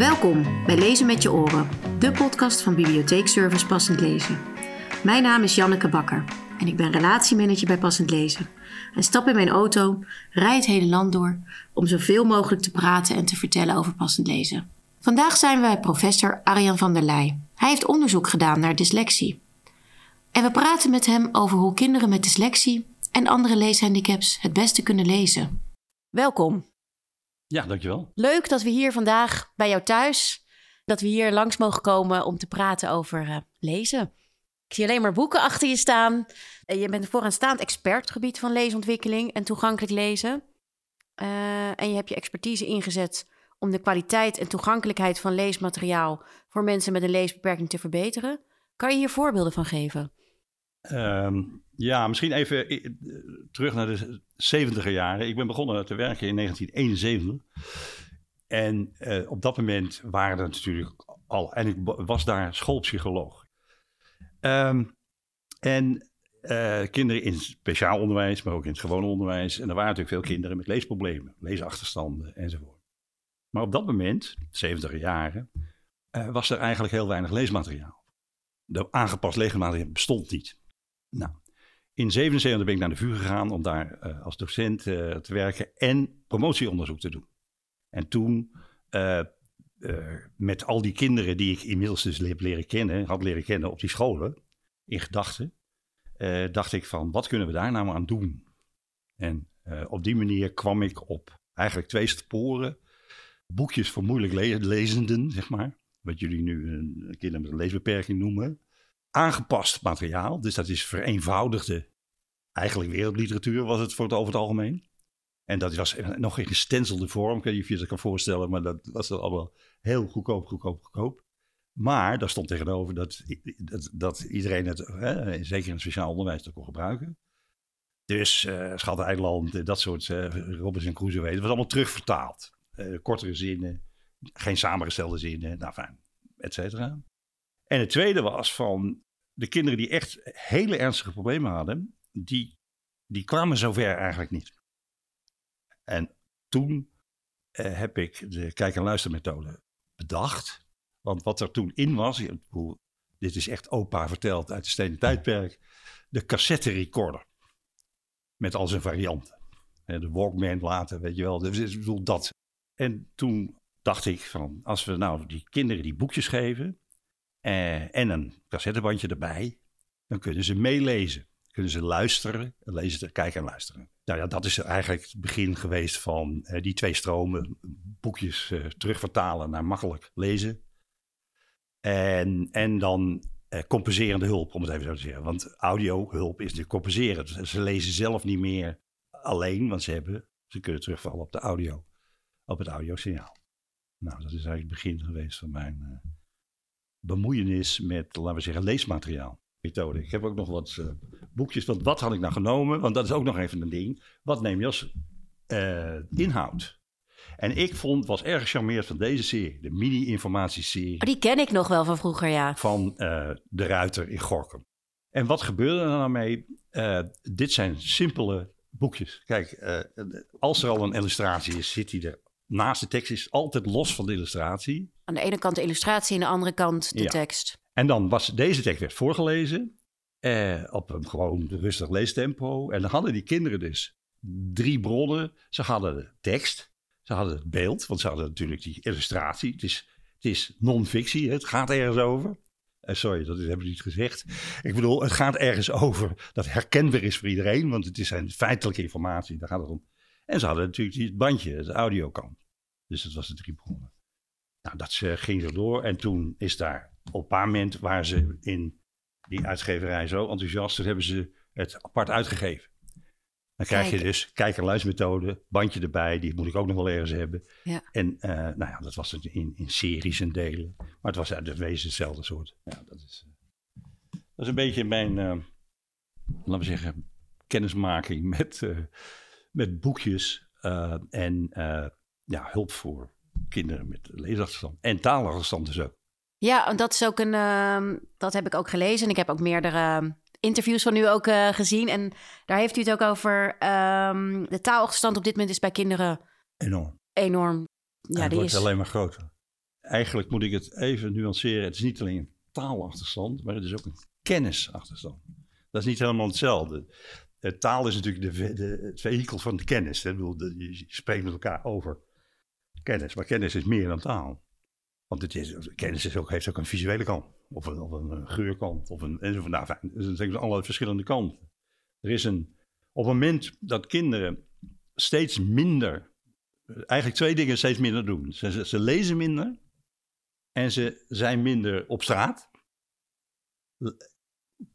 Welkom bij Lezen met je oren, de podcast van Bibliotheekservice Passend Lezen. Mijn naam is Janneke Bakker en ik ben relatiemanager bij Passend Lezen. En stap in mijn auto, rijd het hele land door om zoveel mogelijk te praten en te vertellen over passend lezen. Vandaag zijn we bij professor Arjan van der Leij. Hij heeft onderzoek gedaan naar dyslexie. En we praten met hem over hoe kinderen met dyslexie en andere leeshandicaps het beste kunnen lezen. Welkom. Ja, dankjewel. Leuk dat we hier vandaag bij jou thuis, dat we hier langs mogen komen om te praten over uh, lezen. Ik zie alleen maar boeken achter je staan. Je bent een vooraanstaand expert op het gebied van leesontwikkeling en toegankelijk lezen. Uh, en je hebt je expertise ingezet om de kwaliteit en toegankelijkheid van leesmateriaal voor mensen met een leesbeperking te verbeteren. Kan je hier voorbeelden van geven? Um, ja, misschien even eh, terug naar de 70er jaren. Ik ben begonnen te werken in 1971. En uh, op dat moment waren er natuurlijk al, en ik was daar schoolpsycholoog. Um, en uh, kinderen in speciaal onderwijs, maar ook in het gewone onderwijs. En er waren natuurlijk veel kinderen met leesproblemen, leesachterstanden enzovoort. Maar op dat moment, 70 jaren, was er eigenlijk heel weinig leesmateriaal. De aangepast leesmateriaal bestond niet. Nou, in 77 ben ik naar de VU gegaan om daar uh, als docent uh, te werken en promotieonderzoek te doen. En toen, uh, met al die kinderen die ik inmiddels dus leren kennen, had leren kennen op die scholen, in gedachten, dacht ik van, wat kunnen we daar nou aan doen? En op die manier kwam ik op eigenlijk twee sporen. Boekjes voor moeilijk le lezenden, zeg maar. Wat jullie nu kinderen met een leesbeperking noemen aangepast materiaal. Dus dat is vereenvoudigde, eigenlijk wereldliteratuur was het voor het over het algemeen. En dat was nog in gestencelde vorm, niet of je dat kan voorstellen, maar dat was dan allemaal heel goedkoop, goedkoop, goedkoop. Maar daar stond tegenover dat, dat, dat iedereen het, hè, zeker in het speciaal onderwijs, dat kon gebruiken. Dus uh, Schat-eiland, dat soort uh, Robinson Crusoe, dat was allemaal terugvertaald. Uh, kortere zinnen, geen samengestelde zinnen, nou fijn, et cetera. En het tweede was van de kinderen die echt hele ernstige problemen hadden, die, die kwamen zover eigenlijk niet. En toen eh, heb ik de kijk- en luistermethode bedacht. Want wat er toen in was, dit is echt opa verteld uit de stenen tijdperk, de cassette recorder. Met al zijn varianten. De Walkman later, weet je wel. Dus ik bedoel dat. En toen dacht ik van, als we nou die kinderen die boekjes geven, uh, en een cassettebandje erbij. Dan kunnen ze meelezen. Kunnen ze luisteren, lezen, kijken en luisteren. Nou ja, dat is eigenlijk het begin geweest van uh, die twee stromen. Boekjes uh, terugvertalen naar makkelijk lezen. En, en dan compenserende hulp, om het even zo te zeggen. Want audiohulp is natuurlijk compenseren. Dus ze lezen zelf niet meer alleen, want ze, hebben, ze kunnen terugvallen op de audio. Op het audiosignaal. Nou, dat is eigenlijk het begin geweest van mijn bemoeienis met, laten we zeggen, leesmateriaal. Methode. Ik heb ook nog wat uh, boekjes. Want wat had ik nou genomen? Want dat is ook nog even een ding. Wat neem je als uh, inhoud? En ik vond, was erg gecharmeerd van deze serie, de mini-informatieserie. Oh, die ken ik nog wel van vroeger, ja. Van uh, De Ruiter in Gorkum. En wat gebeurde er nou mee? dit zijn simpele boekjes. Kijk, als er al een illustratie is, zit hij er naast de tekst is altijd los van de illustratie. Aan de ene kant de illustratie, aan de andere kant de tekst. En dan was deze tekst werd voorgelezen eh, op een gewoon rustig leestempo. En dan hadden die kinderen dus drie bronnen. Ze hadden de tekst, ze hadden het beeld, want ze hadden natuurlijk die illustratie. Het is, het is non-fictie, het gaat ergens over. Uh, sorry, dat heb ik niet gezegd. Ik bedoel, het gaat ergens over dat herkenbaar is voor iedereen, want het is een feitelijke informatie, daar gaat het om. En ze hadden natuurlijk het bandje, het audiokant. Dus dat was de drie bronnen. Nou, dat uh, ging er door. En toen is daar op een paar moment waar ze in die uitgeverij zo enthousiast, toen hebben ze het apart uitgegeven. Dan krijg je dus kijk- en luistermethode, bandje erbij, die moet ik ook nog wel ergens hebben. Ja. En uh, nou ja, dat was het in, in series en delen. Maar het was uit de wezen hetzelfde soort. Ja, dat, is, uh, dat is een beetje mijn, uh, laten we zeggen, kennismaking met, met boekjes en ja, hulp voor kinderen met leesachterstand. En taalachterstand dus ook. Ja, en dat is ook een. Uh, dat heb ik ook gelezen. En ik heb ook meerdere ehm, interviews van u ook uh, gezien. En daar heeft u het ook over. Um, de taalachterstand op dit moment is bij kinderen enorm. Enorm. Ja, het wordt is... alleen maar groter. eigenlijk moet ik het even nuanceren. Het is niet alleen een taalachterstand, maar het is ook een kennisachterstand. Dat is niet helemaal hetzelfde. Uh, taal is natuurlijk de, de, het vehikel van de kennis. Hè? Bedoel, de, je spreekt met elkaar over kennis, maar kennis is meer dan taal. Want het is, kennis is ook, heeft ook een visuele kant, of een, of een geurkant, of een, enzovoort. Nou, fijn, dus zijn alle verschillende kanten. Er is een, op het moment dat kinderen steeds minder, eigenlijk twee dingen steeds minder doen. Ze, ze lezen minder en ze zijn minder op straat.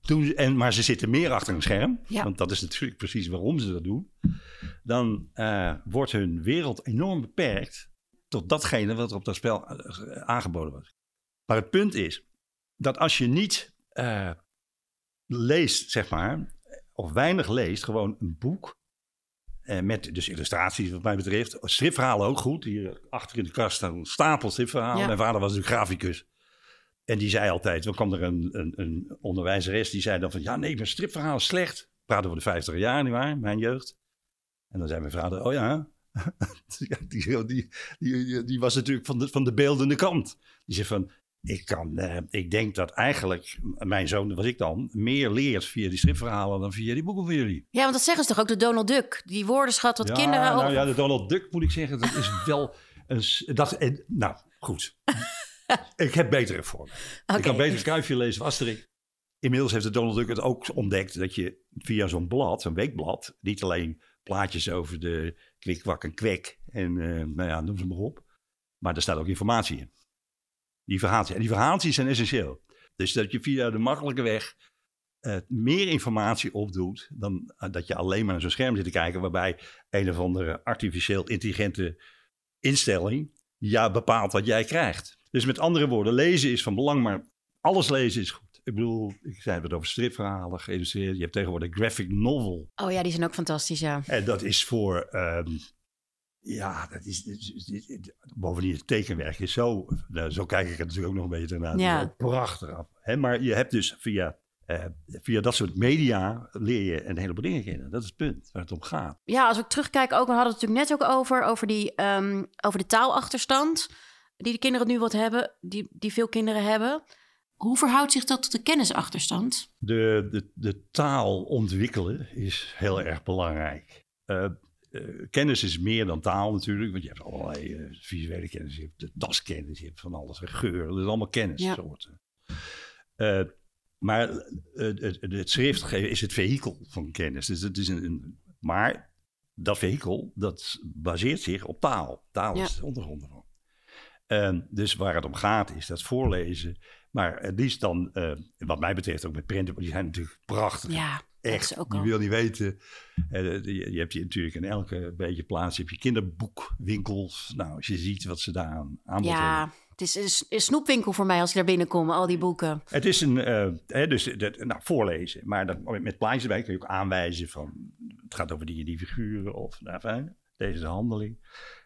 Doen, en, maar ze zitten meer achter een scherm, want dat is natuurlijk precies waarom ze dat doen. Dan uh, wordt hun wereld enorm beperkt tot datgene wat er op dat spel eh, aangeboden was. Maar het punt is dat als je niet uh, leest, zeg maar, of weinig leest, gewoon een boek. Uh, met dus illustraties, wat mij betreft. Stripverhalen ook goed. Hier achter in de kast staan een stapel stripverhalen. Mijn vader was natuurlijk graficus. En die zei altijd, dan kwam er een, een, een onderwijzeres die zei dan van... Ja, nee, mijn stripverhaal is slecht. Praten over de 50 jaar, nietwaar? Mijn jeugd. En dan zei mijn vader, oh ja, die, die, die, die, was natuurlijk van de, van de beeldende kant. Die zei van, ik, kan, eh, ik denk dat eigenlijk mijn zoon, was ik dan, meer leert via die stripverhalen dan via die boeken van jullie. Ja, want dat zeggen ze toch ook, de Donald Duck, die woordenschat wat ja, kinderen... Nou ja, de Donald Duck moet ik zeggen, dat is wel een... Dat, nou, goed. ik heb betere voor Ik kan beter Kuifje lezen of Asterix. Inmiddels heeft de Donald Duck het ook ontdekt dat je via zo'n blad, zo'n weekblad, niet alleen plaatjes over de kwik, en kwek en uh, nou ja, noem ze maar op. Maar er staat ook informatie in. Die verhaaltjes. En die verhaaltjes zijn essentieel. Dus dat je via de makkelijke weg uh, meer informatie opdoet dan uh, dat je alleen maar naar zo'n scherm zit te kijken, waarbij een of andere artificieel intelligente instelling ja bepaalt wat jij krijgt. Dus met andere woorden, lezen is van belang, maar alles lezen is goed. Ik bedoel, ik zei het over stripverhalen geïllustreerd. Je hebt tegenwoordig graphic novel. Oh ja, die zijn ook fantastisch, ja. En dat is voor, um, ja, dat is, bovendien het tekenwerk is zo, nou, zo kijk ik het natuurlijk ook nog een beetje naar. Ja. Prachtig af. Hè? Maar je hebt dus via uh, via dat soort media leer je een heleboel dingen kennen. Dat is het punt waar het om gaat. Ja, als ik terugkijk ook, we hadden het natuurlijk net ook over, over, die, um, over de taalachterstand die de kinderen nu wat hebben, die, die veel kinderen hebben. Hoe verhoudt zich dat tot de kennisachterstand? De, de, de taal ontwikkelen is heel erg belangrijk. Uh, uh, kennis is meer dan taal natuurlijk, want je hebt allerlei uh, visuele kennis, je hebt de taskennis, je hebt van alles, geur, dat is allemaal kennissoorten. Ja. maar het, het, schrift is het vehikel van kennis. Dus het is een, een, maar dat vehikel, dat baseert zich op taal. Taal is de ondergrond ervan. dus waar het om gaat, is dat voorlezen maar het liefst dan, uh, wat mij betreft, ook met printen, die zijn natuurlijk prachtig. Ja, echt. Ook je wil niet weten. Uh, je, je, hebt je natuurlijk in elke beetje plaats heb je kinderboekwinkels. Nou, als je ziet wat ze daar aan aanbod Ja, het is een, snoepwinkel voor mij als ik daar binnenkom, al die boeken. Het is een, uh, hè, dus dat, nou, voorlezen. Maar dat, met plaatjes erbij kun je ook aanwijzen van, het gaat over die, die figuren of, nou, fijn, deze de handeling.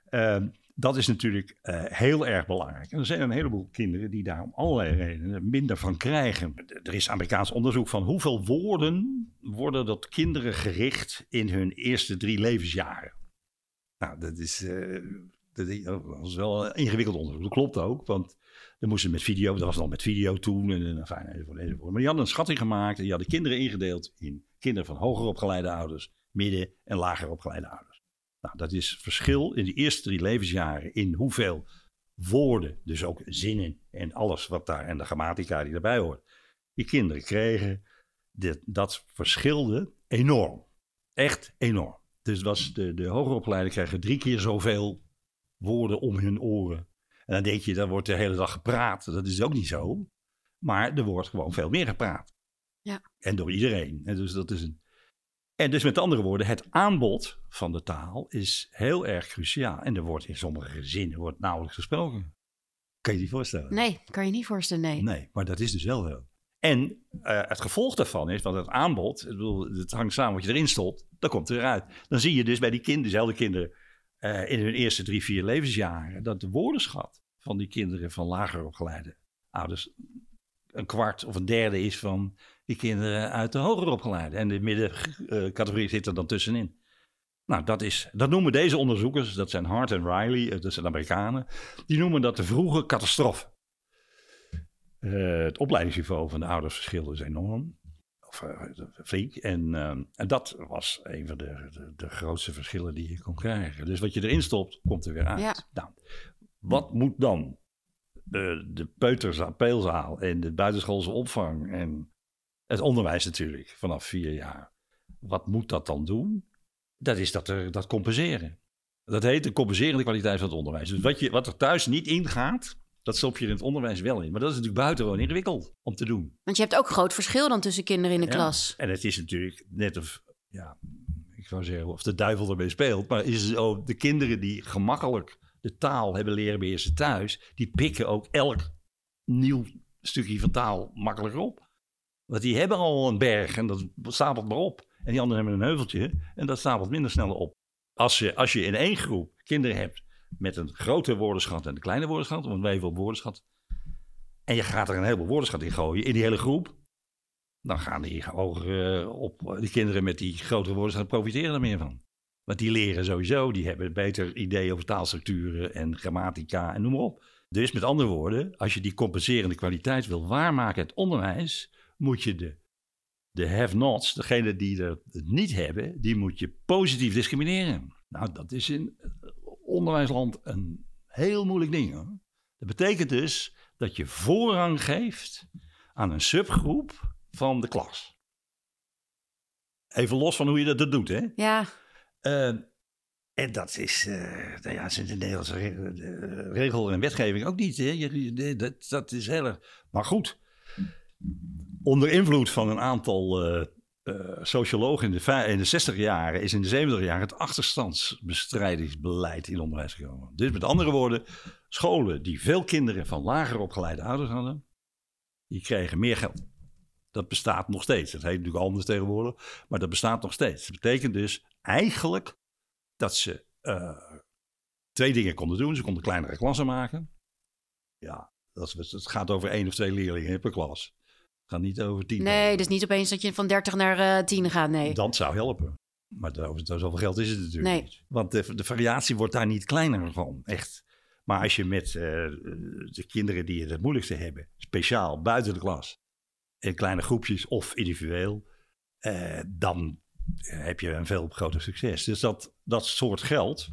Ehm, dat is natuurlijk uh, heel erg belangrijk. En er zijn een heleboel kinderen die daar om allerlei redenen minder van krijgen. Er is Amerikaans onderzoek van hoeveel woorden worden tot kinderen gericht in hun eerste drie levensjaren. Nou, dat is, uh, dat is wel een ingewikkeld onderzoek. Dat klopt ook, want er moesten met video, dat was al met video toen, en, en fijn, enzovoort, enzovoort. Maar die hadden een schatting gemaakt en die hadden kinderen ingedeeld in kinderen van hoger opgeleide ouders, midden- en lager opgeleide ouders. Nou, dat is verschil in de eerste drie levensjaren in hoeveel woorden, dus ook zinnen en alles wat daar en de grammatica die erbij hoort, die kinderen kregen. Dit, dat verschilde enorm. Echt enorm. Dus was de, de hogeropgeleiden krijgen drie keer zoveel woorden om hun oren. En dan denk je, dan wordt de hele dag gepraat. Dat is ook niet zo. Maar er wordt gewoon veel meer gepraat. Ja. En door iedereen. En dus dat is een en dus met andere woorden, het aanbod van de taal is heel erg cruciaal. En er wordt in sommige gezinnen wordt nauwelijks gesproken. Kan je je voorstellen? Nee, kan je niet voorstellen, nee. Nee, maar dat is dus wel zo. En uh, het gevolg daarvan is, want het aanbod, ik bedoel, het hangt samen wat je erin stopt, dan komt het eruit. Dan zie je dus bij die kinderen, dezelfde kinderen, uh, in hun eerste drie, vier levensjaren, dat de woordenschat van die kinderen van lager opgeleide ouders een kwart of een derde is van die kinderen uit de hoger opgeleide. En de middencategorie zit er dan tussenin. Nou, dat, is, dat noemen deze onderzoekers, dat zijn Hart en Riley, eh, dat zijn Amerikanen, die noemen dat de vroege catastrofe. Uh, het opleidingsniveau van de ouders verschilde is enorm. Of uh, flink. En, uh, en dat was een van de, de, de, grootste verschillen die je kon krijgen. Dus wat je erin stopt, komt er weer uit. Ja. Nou, wat moet dan de peuterzaal, peelzaal en de buitenschoolse opvang en het onderwijs natuurlijk vanaf vier jaar. Wat moet dat dan doen? Dat is dat, er, dat compenseren. Dat heet de compenserende kwaliteit van het onderwijs. Dus wat, je, wat er thuis niet ingaat, dat stop je in het onderwijs wel in. Maar dat is natuurlijk buitengewoon ingewikkeld om te doen. Want je hebt ook groot verschil dan tussen kinderen in de Ja. klas. En het is natuurlijk net of, ja, ik zou zeggen, of de duivel ermee speelt. Maar is het ook de kinderen die gemakkelijk de taal hebben leren beheersen thuis, die pikken ook elk nieuw stukje van taal makkelijker op. Want die hebben al een berg en dat stapelt maar op. En die anderen hebben een heuveltje en dat stapelt minder snel op. Als je, als je in één groep kinderen hebt met een grote woordenschat en een kleine woordenschat, want wij op woordenschat. En je gaat er een heleboel woordenschat in gooien in die hele groep. Dan gaan die hoger eh, op. Die kinderen met die grotere woordenschat profiteren er meer van. Want die leren sowieso, die hebben beter idee over taalstructuren en grammatica en noem maar op. Dus met andere woorden, als je die compenserende kwaliteit wil waarmaken in het onderwijs, moet je de, de have-nots, degene die er het niet hebben, die moet je positief discrimineren. Nou, dat is in onderwijsland een heel moeilijk ding. Hoor. Dat betekent dus dat je voorrang geeft aan een subgroep van de klas. Even los van hoe je dat doet, hè? Ja, Uh, en dat is, uh, nou ja, is in de Nederlandse regel, de regel en wetgeving ook niet. Hè? Je, dat, dat is heel erg. Maar goed, onder invloed van een aantal uh, sociologen in de, in de 60 jaren is in de 70 jaren het achterstandsbestrijdingsbeleid in onderwijs gekomen. Dus met andere woorden, scholen die veel kinderen van lager opgeleide ouders hadden, die kregen meer geld. Dat bestaat nog steeds. Dat heet natuurlijk anders tegenwoordig, maar dat bestaat nog steeds. Dat betekent dus eigenlijk dat ze uh, twee dingen konden doen. Ze konden kleinere klassen maken. Ja, dat, gaat over één of twee leerlingen per klas. Gaat niet over tien. nee, dus niet opeens dat je van 30 naar uh, 10 gaat, nee. Dat zou helpen. Maar over zoveel geld is het natuurlijk Nee. niet. Want de, de variatie wordt daar niet kleiner van, echt. Maar als je met uh, de kinderen die het het moeilijkste hebben, speciaal buiten de klas, in kleine groepjes of individueel, uh, dan heb je een veel groter succes. Dus dat, dat soort geld,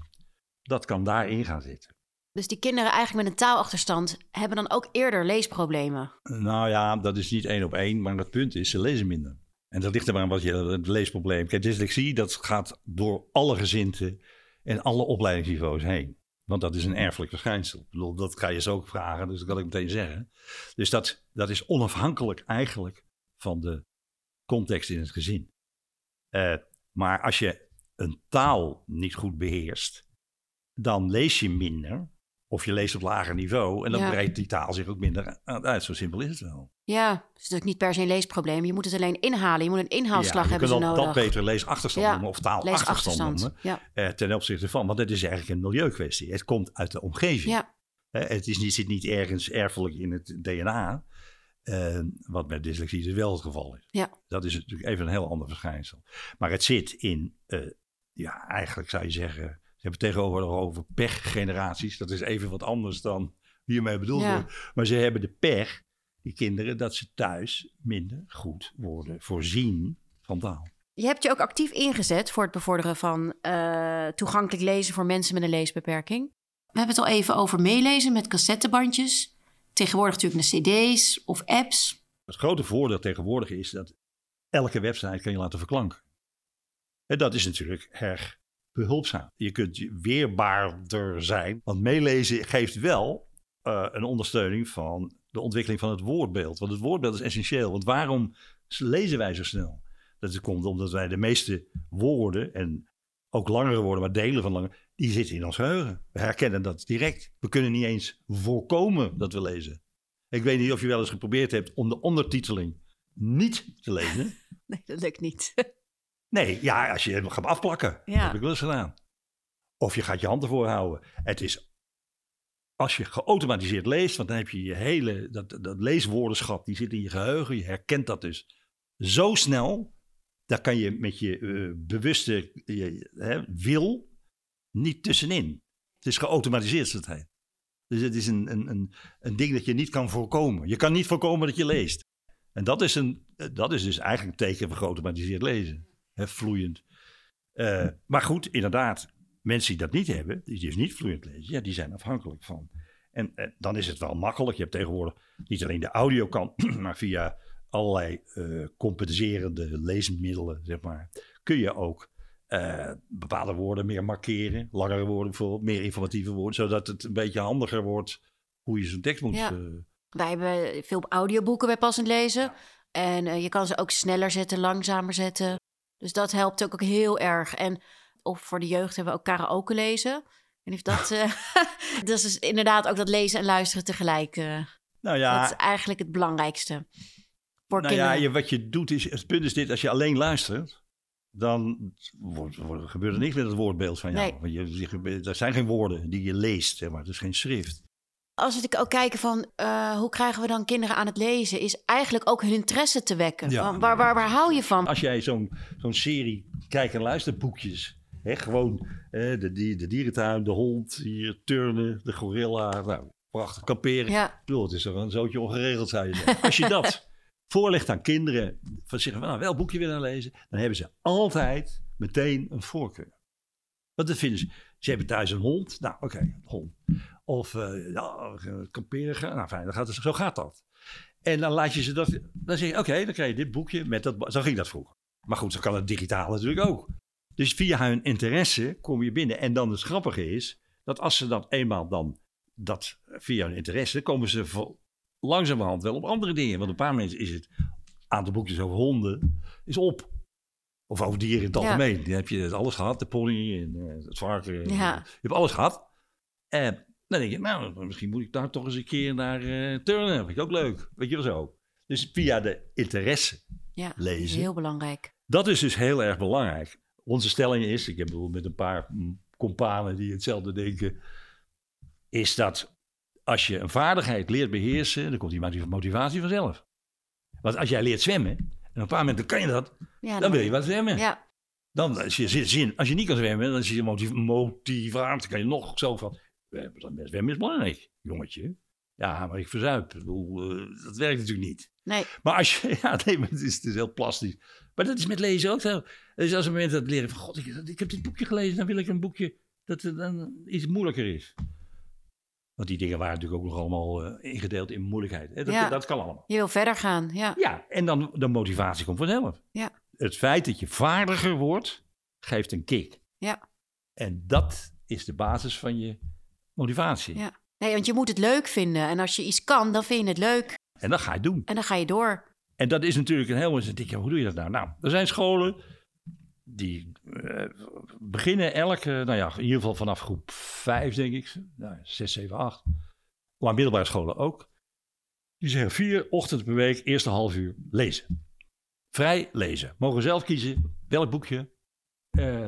dat kan daarin gaan zitten. Dus die kinderen eigenlijk met een taalachterstand hebben dan ook eerder leesproblemen? Nou ja, dat is niet één op één, maar het punt is, ze lezen minder. En dat ligt er aan wat je het leesprobleem. Kijk, dyslexie, dat gaat door alle gezinten en alle opleidingsniveaus heen. Want dat is een erfelijk verschijnsel. Ik bedoel, dat ga je zo ook vragen, dus dat kan ik meteen zeggen. Dus dat, dat is onafhankelijk eigenlijk van de context in het gezin. Uh, maar als je een taal niet goed beheerst, dan lees je minder. Of je leest op lager niveau en dan Ja. breidt die taal zich ook minder uit. Zo simpel is het wel. Ja, het is natuurlijk niet per se een leesprobleem. Je moet het alleen inhalen. Je moet een inhaalslag je hebben kunt ze nodig. dat beter leesachterstand Ja, noemen of taalachterstand noemen. Ja, eh, ten opzichte van, want het is eigenlijk een milieukwestie. Het komt uit de omgeving. ja. Eh, het is niet, zit niet ergens erfelijk in het DNA. eh, wat met dyslexie dus wel het geval is. Ja. Dat is natuurlijk even een heel ander verschijnsel. Maar het zit in, eh, ja, eigenlijk zou je zeggen, ze hebben tegenwoordig over pechgeneraties. Dat is even wat anders dan hiermee bedoeld Ja. wordt. Maar ze hebben de pech, die kinderen, dat ze thuis minder goed worden voorzien van taal. Je hebt je ook actief ingezet voor het bevorderen van eh, toegankelijk lezen voor mensen met een leesbeperking. We hebben het al even over meelezen met cassettebandjes. Tegenwoordig natuurlijk naar cd's of apps. Het grote voordeel tegenwoordig is dat elke website kan je laten verklanken. En dat is natuurlijk erg behulpzaam. Je kunt weerbaarder zijn, want meelezen geeft wel uh, een ondersteuning van de ontwikkeling van het woordbeeld. Want het woordbeeld is essentieel. Want waarom lezen wij zo snel? Dat komt omdat wij de meeste woorden en ook langere woorden, maar delen van lange, die zitten in ons geheugen. We herkennen dat direct. We kunnen niet eens voorkomen dat we lezen. Ik weet niet of je wel eens geprobeerd hebt om de ondertiteling niet te lezen. Nee, dat lukt niet. Nee, ja, als je hem gaat afplakken. Ja. Dat heb ik wel eens gedaan. Of je gaat je hand ervoor houden. Het is, als je geautomatiseerd leest, want dan heb je je hele, dat, dat leeswoordenschap, die zit in je geheugen. Je herkent dat dus zo snel, daar kan je met je uh, bewuste je, hè, wil niet tussenin. Het is geautomatiseerd, zoals het Dus het is een, een, een, een ding dat je niet kan voorkomen. Je kan niet voorkomen dat je leest. En dat is, een, dat is dus eigenlijk een teken van geautomatiseerd lezen. Hè, vloeiend. Uh, maar goed, inderdaad, mensen die dat niet hebben, die dus niet vloeiend lezen, ja, die zijn afhankelijk van. En uh, dan is het wel makkelijk. Je hebt tegenwoordig niet alleen de audio kan, maar via allerlei uh, compenserende leesmiddelen, zeg maar, kun je ook uh, bepaalde woorden meer markeren. Langere woorden bijvoorbeeld, meer informatieve woorden. Zodat het een beetje handiger wordt hoe je zo'n tekst moet... Ja. Wij hebben veel audioboeken bij passend lezen. En je kan ze ook sneller zetten, langzamer zetten. Dus dat helpt ook, ook heel erg. En of voor de jeugd hebben we ook karaoke lezen. En of dat, dat is dus inderdaad ook dat lezen en luisteren tegelijk. nou ja, dat is eigenlijk het belangrijkste. Voor nou kinderen. ja, je, wat je doet is, het punt is dit, als je alleen luistert, dan wordt, wordt, gebeurt er niks met het woordbeeld van jou. Nee. Want je, er zijn geen woorden die je leest, zeg maar. Het is geen schrift. Als we ook kijken van uh, hoe krijgen we dan kinderen aan het lezen, is eigenlijk ook hun interesse te wekken. Ja, waar, waar, waar hou je van? Als jij zo'n zo'n serie kijk- en luisterboekjes, hè, gewoon hè, de, de dierentuin, de hond, hier turnen, de gorilla, nou, prachtig kamperen. Ja. Ik bedoel, het is er een zootje ongeregeld, zou je zeggen. Als je dat voorlegt aan kinderen, van zeggen van nou, welk boekje willen lezen, dan hebben ze altijd meteen een voorkeur. Want dan vinden ze, ze hebben thuis een hond, nou oké, okay, hond. Of uh, ja, kamperen gaan, nou fijn, dan gaat het, zo gaat dat. En dan laat je ze dat, dan zeg je oké, dan krijg je dit boekje met dat, zo ging dat vroeger. Maar goed, zo kan het digitaal natuurlijk ook. Dus via hun interesse kom je binnen. En dan het grappige is, dat als ze dat eenmaal dan, dat via hun interesse, komen ze langzamerhand wel op andere dingen. Want een paar mensen is het aantal boekjes over honden is op. Of over dieren in het algemeen. Dan heb je alles gehad. De pony en het varken. Ja. Je hebt alles gehad. En dan denk je, nou, misschien moet ik daar toch eens een keer naar uh, turnen. Dat vind ik ook leuk. Weet je wel zo. Dus via de interesse ja, lezen. Heel belangrijk. Dat is dus heel erg belangrijk. Onze stelling is, ik heb bijvoorbeeld met een paar companen die hetzelfde denken, is dat als je een vaardigheid leert beheersen, dan komt die motivatie vanzelf. Want als jij leert zwemmen, en op een paar momenten kan je dat, dan, wil je wat zwemmen. Ja. Dan, als je zin, als je niet kan zwemmen, dan is je motivatie, kan je nog zo van, zwemmen is belangrijk, jongetje. Ja, maar ik verzuip. Ik bedoel, uh, dat werkt natuurlijk niet. Nee. Maar als je, ja, nee, maar het is, het is heel plastisch. Maar dat is met lezen ook zo. Dus als een moment dat leren van, god, ik, ik heb dit boekje gelezen, dan wil ik een boekje dat het dan iets moeilijker is. Want die dingen waren natuurlijk ook nog allemaal uh, ingedeeld in moeilijkheid. Dat, ja. dat, kan allemaal. Je wil verder gaan, ja. Ja, en dan de motivatie komt vanzelf. Ja. Het feit dat je vaardiger wordt, geeft een kick. Ja. En dat is de basis van je motivatie. Ja. Nee, want je moet het leuk vinden. En als je iets kan, dan vind je het leuk. En dan ga je het doen. En dan ga je door. En dat is natuurlijk een heel... Hoe doe je dat nou? Nou, er zijn scholen die uh, beginnen elke, nou ja, in ieder geval vanaf groep 5, denk ik, nou, 6, 7, 8, maar middelbare scholen ook. Die zeggen vier ochtenden per week, eerste half uur lezen. Vrij lezen. Mogen zelf kiezen welk boekje. Uh,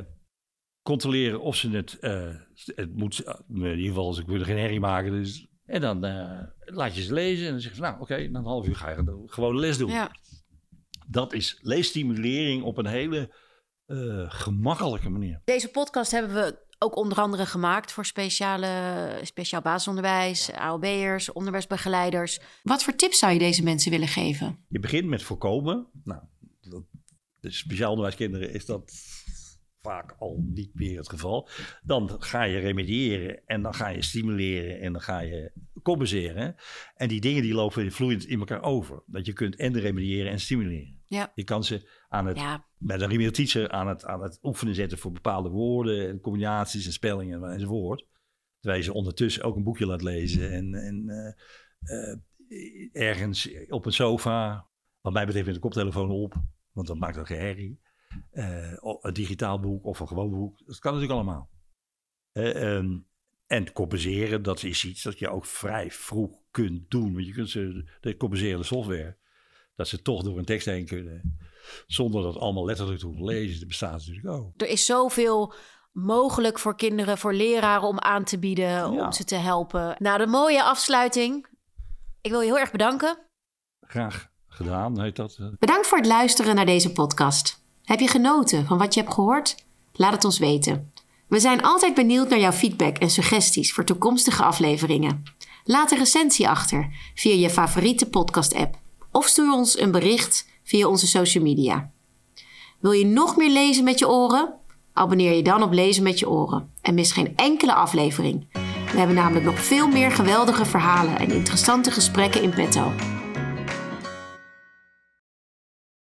controleren of ze het, uh, het moet, in ieder geval als ik wil geen herrie maken. Dus, en dan laat je ze lezen en dan zeg je nou oké, okay, na een half uur ga je gewoon les doen. Ja. Dat is leesstimulering op een hele uh, gemakkelijke manier. Deze podcast hebben we ook onder andere gemaakt voor speciale, speciaal basisonderwijs, AOB'ers, onderwijsbegeleiders. Wat voor tips zou je deze mensen willen geven? Je begint met voorkomen. Nou, dat, de speciaal onderwijskinderen is dat vaak al niet meer het geval. Dan ga je remediëren en dan ga je stimuleren en dan ga je compenseren. En die dingen die lopen vloeiend in elkaar over. Dat je kunt en remediëren en stimuleren. Ja. Je kan ze aan het, ja. remedial teacher aan het, aan het oefenen zetten voor bepaalde woorden en combinaties en spellingen enzovoort. Terwijl je ze ondertussen ook een boekje laat lezen en, en uh, uh, ergens op een sofa, wat mij betreft met de koptelefoon op, want dat maakt ook geen herrie. Uh, een digitaal boek of een gewoon boek. Dat kan natuurlijk allemaal. Um, en compenseren, dat is iets dat je ook vrij vroeg kunt doen. Want je kunt ze, de compenserende software, dat ze toch door een tekst heen kunnen. Zonder dat allemaal letterlijk te hoeven lezen. Dat bestaat natuurlijk ook. Er is zoveel mogelijk voor kinderen, voor leraren om aan te bieden, om ze te helpen. Nou, de mooie afsluiting. Ik wil je heel erg bedanken. Graag gedaan, heet dat. Bedankt voor het luisteren naar deze podcast. Heb je genoten van wat je hebt gehoord? Laat het ons weten. We zijn altijd benieuwd naar jouw feedback en suggesties voor toekomstige afleveringen. Laat een recensie achter via je favoriete podcast-app of stuur ons een bericht via onze social media. Wil je nog meer lezen met je oren? Abonneer je dan op Lezen met je oren en mis geen enkele aflevering. We hebben namelijk nog veel meer geweldige verhalen en interessante gesprekken in petto.